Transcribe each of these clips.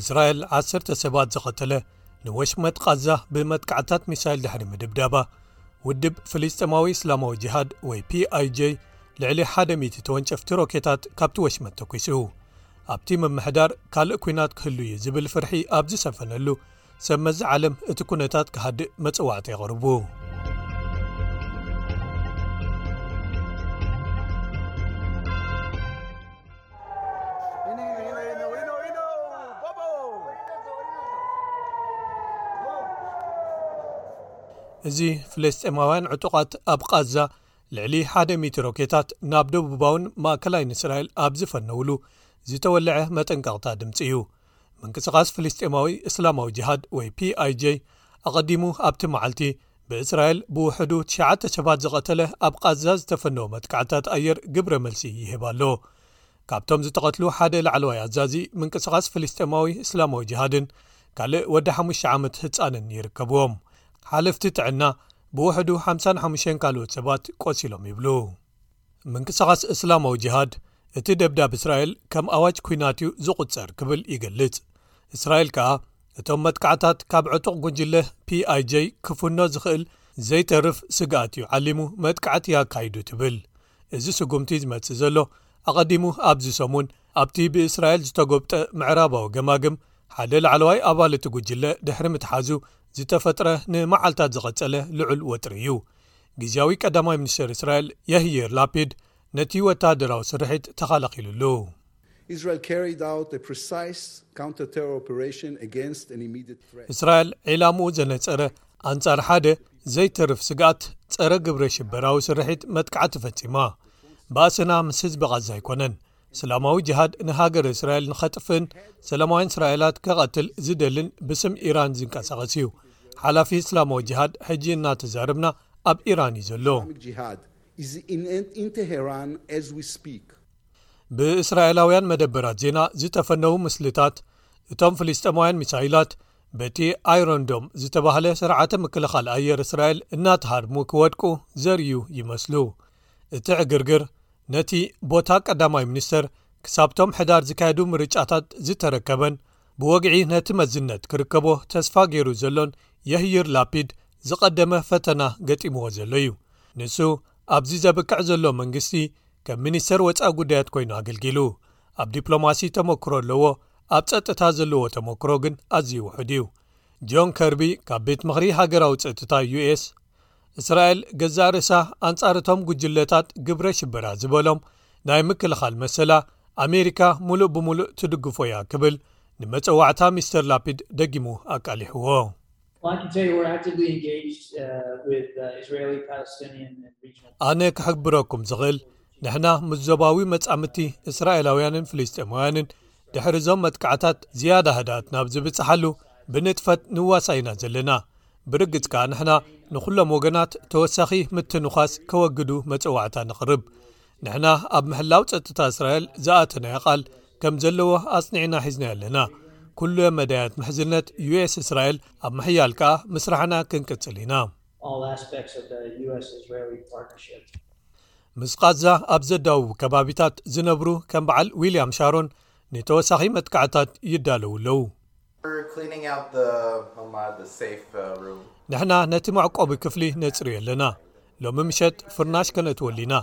እስራኤል ዓሰርተ ሰባት ዝቐተለ ንወሽመጥ ቓዛ ብመጥቃዕታት ሚሳይል ድሕሪ ምድብዳባ ውድብ ፍልስጥማዊ እስላማዊ ጅሃድ ወይ PIJ ልዕሊ ሓደ ሚእቲ ተወንጨፍቲ ሮኬታት ካብቲ ወሽመጥ ተኲሱ። ኣብቲ ምምሕዳር ካልእ ኲናት ክህሉ እዩ ዝብል ፍርሒ ኣብ ዝሰፈነሉ ሰብ መዚ ዓለም እቲ ኩነታት ክሃድእ መጽዋዕቲ የቕርቡ። እዚ ፍሌስጤማውያን ዕጡቓት ኣብ ቓዛ ልዕሊ ሓደ ሚት ሮኬታት ናብ ደቡባውን ማእከላይን እስራኤል ኣብ ዝፈነውሉ ዝተወልዐ መጠንቀቕታ ድምፂ እዩ ምንቅስቓስ ፍልስጤማዊ እስላማዊ ጅሃድ ወይ PIJ ኣቐዲሙ ኣብቲ መዓልቲ ብእስራኤል ብውሕዱ ትሽዓተ ሰባት ዝቐተለ ኣብ ቓዛ ዝተፈነወ መጥቃዕትታት ኣየር ግብረ መልሲ ይህብ ኣሎ ካብቶም ዝተቐትሉ ሓደ ላዕለዋይ ኣዛዚ ምንቅስቓስ ፍልስጤማዊ እስላማዊ ጅሃድን ካልእ ወዲ ሓሙሽተ ዓመት ህፃንን ይርከብዎም ሓለፍቲ ጥዕና ብውሕዱ ሓሓ ካልኦት ሰባት ቆሲሎም ይብሉ ምንቅስቓስ እስላማዊ ጅሃድ እቲ ደብዳብ እስራኤል ከም ኣዋጅ ኲናት እዩ ዝቝጸር ክብል ይገልጽ እስራኤል ከኣ እቶም መጥቃዕታት ካብ ዕጡቕ ጕጅለ PIJ ክፍኖ ዝኽእል ዘይተርፍ ስግኣት እዩ ዓሊሙ መጥቃዕቲ ኣካይዱ ትብል እዚ ስጕምቲ ዝመጽእ ዘሎ ኣቐዲሙ ኣብዚ ሰሙን ኣብቲ ብእስራኤል ዝተጐብጠ ምዕራባዊ ገማግም ሓደ ላዕለዋይ ኣባል እቲ ጕጅለ ድሕሪ ምትሓዙ ዝተፈጥረ ንመዓልታት ዝቐጸለ ልዑል ወጥሪ እዩ ግዝያዊ ቀዳማይ ሚኒስተር እስራኤል ያሂየር ላፒድ ነቲ ወተሃደራዊ ስርሒት ተኻላኺሉሉ። እስራኤል ዒላምኡ ዘነጸረ ኣንጻር ሓደ ዘይተርፍ ስግኣት ጸረ ግብረ ሽበራዊ ስርሒት መጥቃዕቲ ፈጺማ። ባእስና ምስ ህዝቢ ቓዛ ኣይኮነን። እስላማዊ ጅሃድ ንሃገር እስራኤል ንኸጥፍእን ሰላማውያን እስራኤላት ከቐትል ዝደልን ብስም ኢራን ዝንቀሳቐስ እዩ ሓላፊ እስላማዊ ጅሃድ ሕጂ እናተዛርብና ኣብ ኢራን እዩ ዘሎ ብእስራኤላውያን መደበራት ዜና ዝተፈነዉ ምስልታት እቶም ፍልስጠማውያን ሚሳይላት በቲ ኣይሮንዶም ዝተባህለ ስርዓተ ምክልኻል ኣየር እስራኤል እናተሃርሙ ክወድቁ ዘርእዩ ይመስሉ እቲ ዕግርግር ነቲ ቦታ ቀዳማይ ሚኒስተር ክሳብቶም ሕዳር ዝካየዱ ምርጫታት ዝተረከበን ብወግዒ ነቲ መዝነት ክርከቦ ተስፋ ገይሩ ዘሎን የህይር ላፒድ ዝቐደመ ፈተና ገጢምዎ ዘሎ እዩ ንሱ ኣብዚ ዘብቅዕ ዘሎ መንግስቲ ከም ሚኒስተር ወፃኢ ጉዳያት ኮይኑ ኣገልጊሉ ኣብ ዲፕሎማሲ ተመክሮ ኣለዎ ኣብ ፀጥታ ዘለዎ ተመክሮ ግን ኣዝዩ ውሑድ እዩ ጆን ከርቢ ካብ ቤት ምክሪ ሃገራዊ ፀጥታ ዩስ እስራኤል ገዛእ ርእሳ ኣንጻር እቶም ጕጅለታት ግብረ ሽበራ ዝበሎም ናይ ምክልኻል መሰላ ኣሜሪካ ምሉእ ብምሉእ ትድግፎ እያ ክብል ንመጸዋዕታ ሚስተር ላፒድ ደጊሙ ኣቃሊሕዎ። ኣነ ክሕብረኩም ዝኽእል ንሕና ምስ ዞባዊ መጻምድቲ እስራኤላውያንን ፍልስጤማውያንን ድሕሪ እዞም መጥቃዕታት ዝያዳ ህድኣት ናብ ዝብጽሓሉ ብንጥፈት ንዋሳእ ኢና ዘለና ብርግጽ ከኣ ንሕና ንዅሎም ወገናት ተወሳኺ ምትንዃስ ከወግዱ መጸዋዕታ ነቕርብ ንሕና ኣብ ምሕላው ጸጥታ እስራኤል ዝኣተናዮ ቓል ከም ዘለዎ ኣጽኒዕና ሒዝናዮ ኣለና ኵሉ ዮም መዳያት ምሕዝነት ዩስ እስራኤል ኣብ ምሕያል ከኣ ምስራሕና ክንቅጽል ኢና ምስ ቓዛ ኣብ ዘዳውቡ ከባቢታት ዝነብሩ ከም በዓል ዊልያም ሻሮን ንተወሳኺ መጥቃዕታት ይዳለዉ ኣለዉ ንሕና ነቲ መዕቆቢ ክፍሊ ነጽርዮ ኣለና ሎሚ ምሸት ፍርናሽ ከነትወሉ ኢና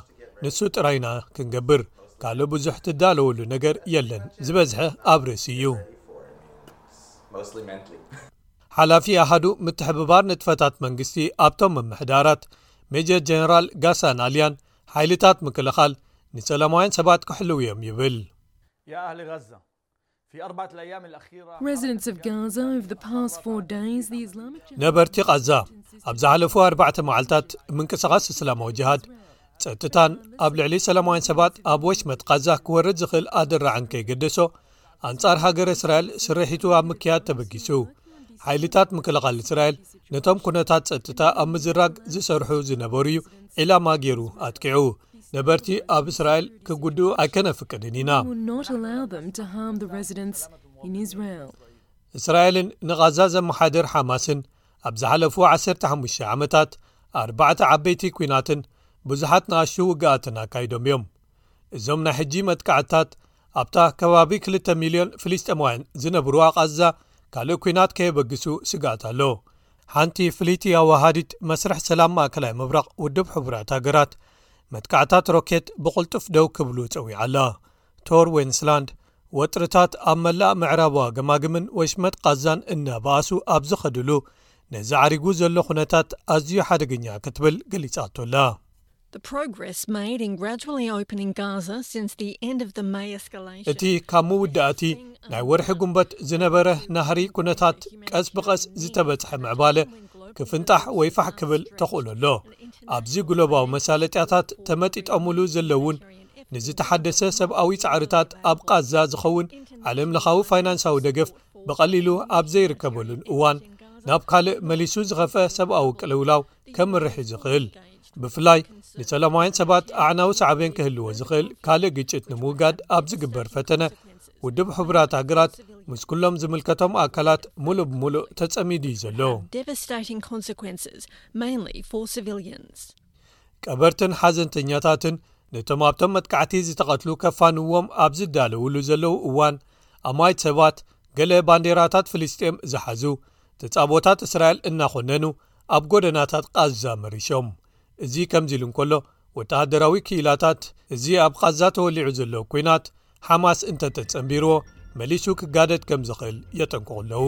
ንሱ ጥራይ ኢና ክንገብር ካልእ ብዙሕ ትዳለወሉ ነገር የለን ዝበዝሐ ኣብ ርእሲ እዩ ሓላፊ ኣሃዱ ምትሕብባር ንጥፈታት መንግስቲ ኣብቶም ምምሕዳራት ሜጀር ጀነራል ጋሳን ኣልያን ሓይልታት ምክልኻል ንሰላማውያን ሰባት ክሕልው እዮም ይብል። ነበርቲ ቓዛ ኣብ ዝሓለፉ ኣርባዕተ መዓልታት ምንቅስቓስ እስላማዊ ጅሃድ ጸጥታን ኣብ ልዕሊ ሰላማውያን ሰባት ኣብ ወሽመጥ ቓዛ ክወርድ ዝኽእል ኣደራዕን ከይገደሶ ኣንጻር ሃገር እስራኤል ስርሒቱ ኣብ ምክያድ ተበጊሱ ሓይልታት ምክልኻል እስራኤል ነቶም ኩነታት ጸጥታ ኣብ ምዝራግ ዝሰርሑ ዝነበሩ እዩ ዒላማ ገይሩ ኣጥቂዑ ነበርቲ ኣብ እስራኤል ክጉድኡ ኣይከነፍቅድን ኢና እስራኤልን ንቓዛ ዘመሓደር ሓማስን ኣብ ዝሓለፉ 15 ዓመታት ኣርባዕተ ዓበይቲ ኲናትን ብዙሓት ንኣሹ ውግኣትን ኣካይዶም እዮም እዞም ናይ ሕጂ መጥቃዕትታት ኣብታ ከባቢ ክልተ ሚልዮን ፍሊስጠማውያን ዝነብርዋ ቓዛ ካልእ ኲናት ከየበግሱ ስግኣት ኣሎ ሓንቲ ፍልይቲ ኣዋሃዲት መስርሕ ሰላም ማእከላይ ምብራቕ ውድብ ሕቡራት ሃገራት መጥቃዕታት ሮኬት ብቕልጡፍ ደው ክብሉ ጸዊዓ ኣላ ቶር ወንስላንድ ወጥርታት ኣብ መላእ ምዕራባዋ ገማግምን ወሽመጥ ቃዛን እናበኣሱ ኣብ ዝኸድሉ ነዚ ዓሪጉ ዘሎ ዅነታት ኣዝዩ ሓደገኛ ክትብል ገሊጻቶ ኣላ እቲ ካብ ምውዳእ'ቲ ናይ ወርሒ ጉንበት ዝነበረ ናህሪ ኩነታት ቀስ ብቐስ ዝተበጽሐ ምዕባለ ክፍንጣሕ ወይ ፋሕ ክብል ተኽእሎ ኣሎ ኣብዚ ጉሎባዊ መሳለጥያታት ተመጢጠምሉ ዘለውን ንዝተሓደሰ ሰብኣዊ ጻዕርታት ኣብ ቓዛ ዝኸውን ዓለምለኻዊ ፋይናንሳዊ ደገፍ ብቐሊሉ ኣብ ዘይርከበሉን እዋን ናብ ካልእ መሊሱ ዝኸፍአ ሰብኣዊ ቅልውላው ከምርሒ ዝኽእል ብፍላይ ንሰላማውያን ሰባት ኣዕናዊ ሳዕበን ክህልዎ ዝኽእል ካልእ ግጭት ንምውጋድ ኣብ ዝግበር ፈተነ ውድብ ሕቡራት ሃገራት ምስ ኩሎም ዝምልከቶም ኣካላት ሙሉእ ብምሉእ ተጸሚዱ እዩ ዘሎ ቀበርትን ሓዘንተኛታትን ነቶም ኣብቶም መጥቃዕቲ ዝተቐትሉ ከፋንዎም ኣብ ዝዳለውሉ ዘለዉ እዋን ኣማይት ሰባት ገለ ባንዴራታት ፍልስጥኤም ዝሓዙ ተጻቦታት እስራኤል እናኾነኑ ኣብ ጎደናታት ቓዛ መሪሾም። እዚ ከምዚ ኢሉ እንከሎ፣ ወተሃደራዊ ክኢላታት እዚ ኣብ ቓዛ ተወሊዑ ዘሎ ኲናት ሓማስ እንተተጸንቢርዎ መሊሱ ክጋደድ ከም ዝኽእል የጠንቅቑ ኣለዉ።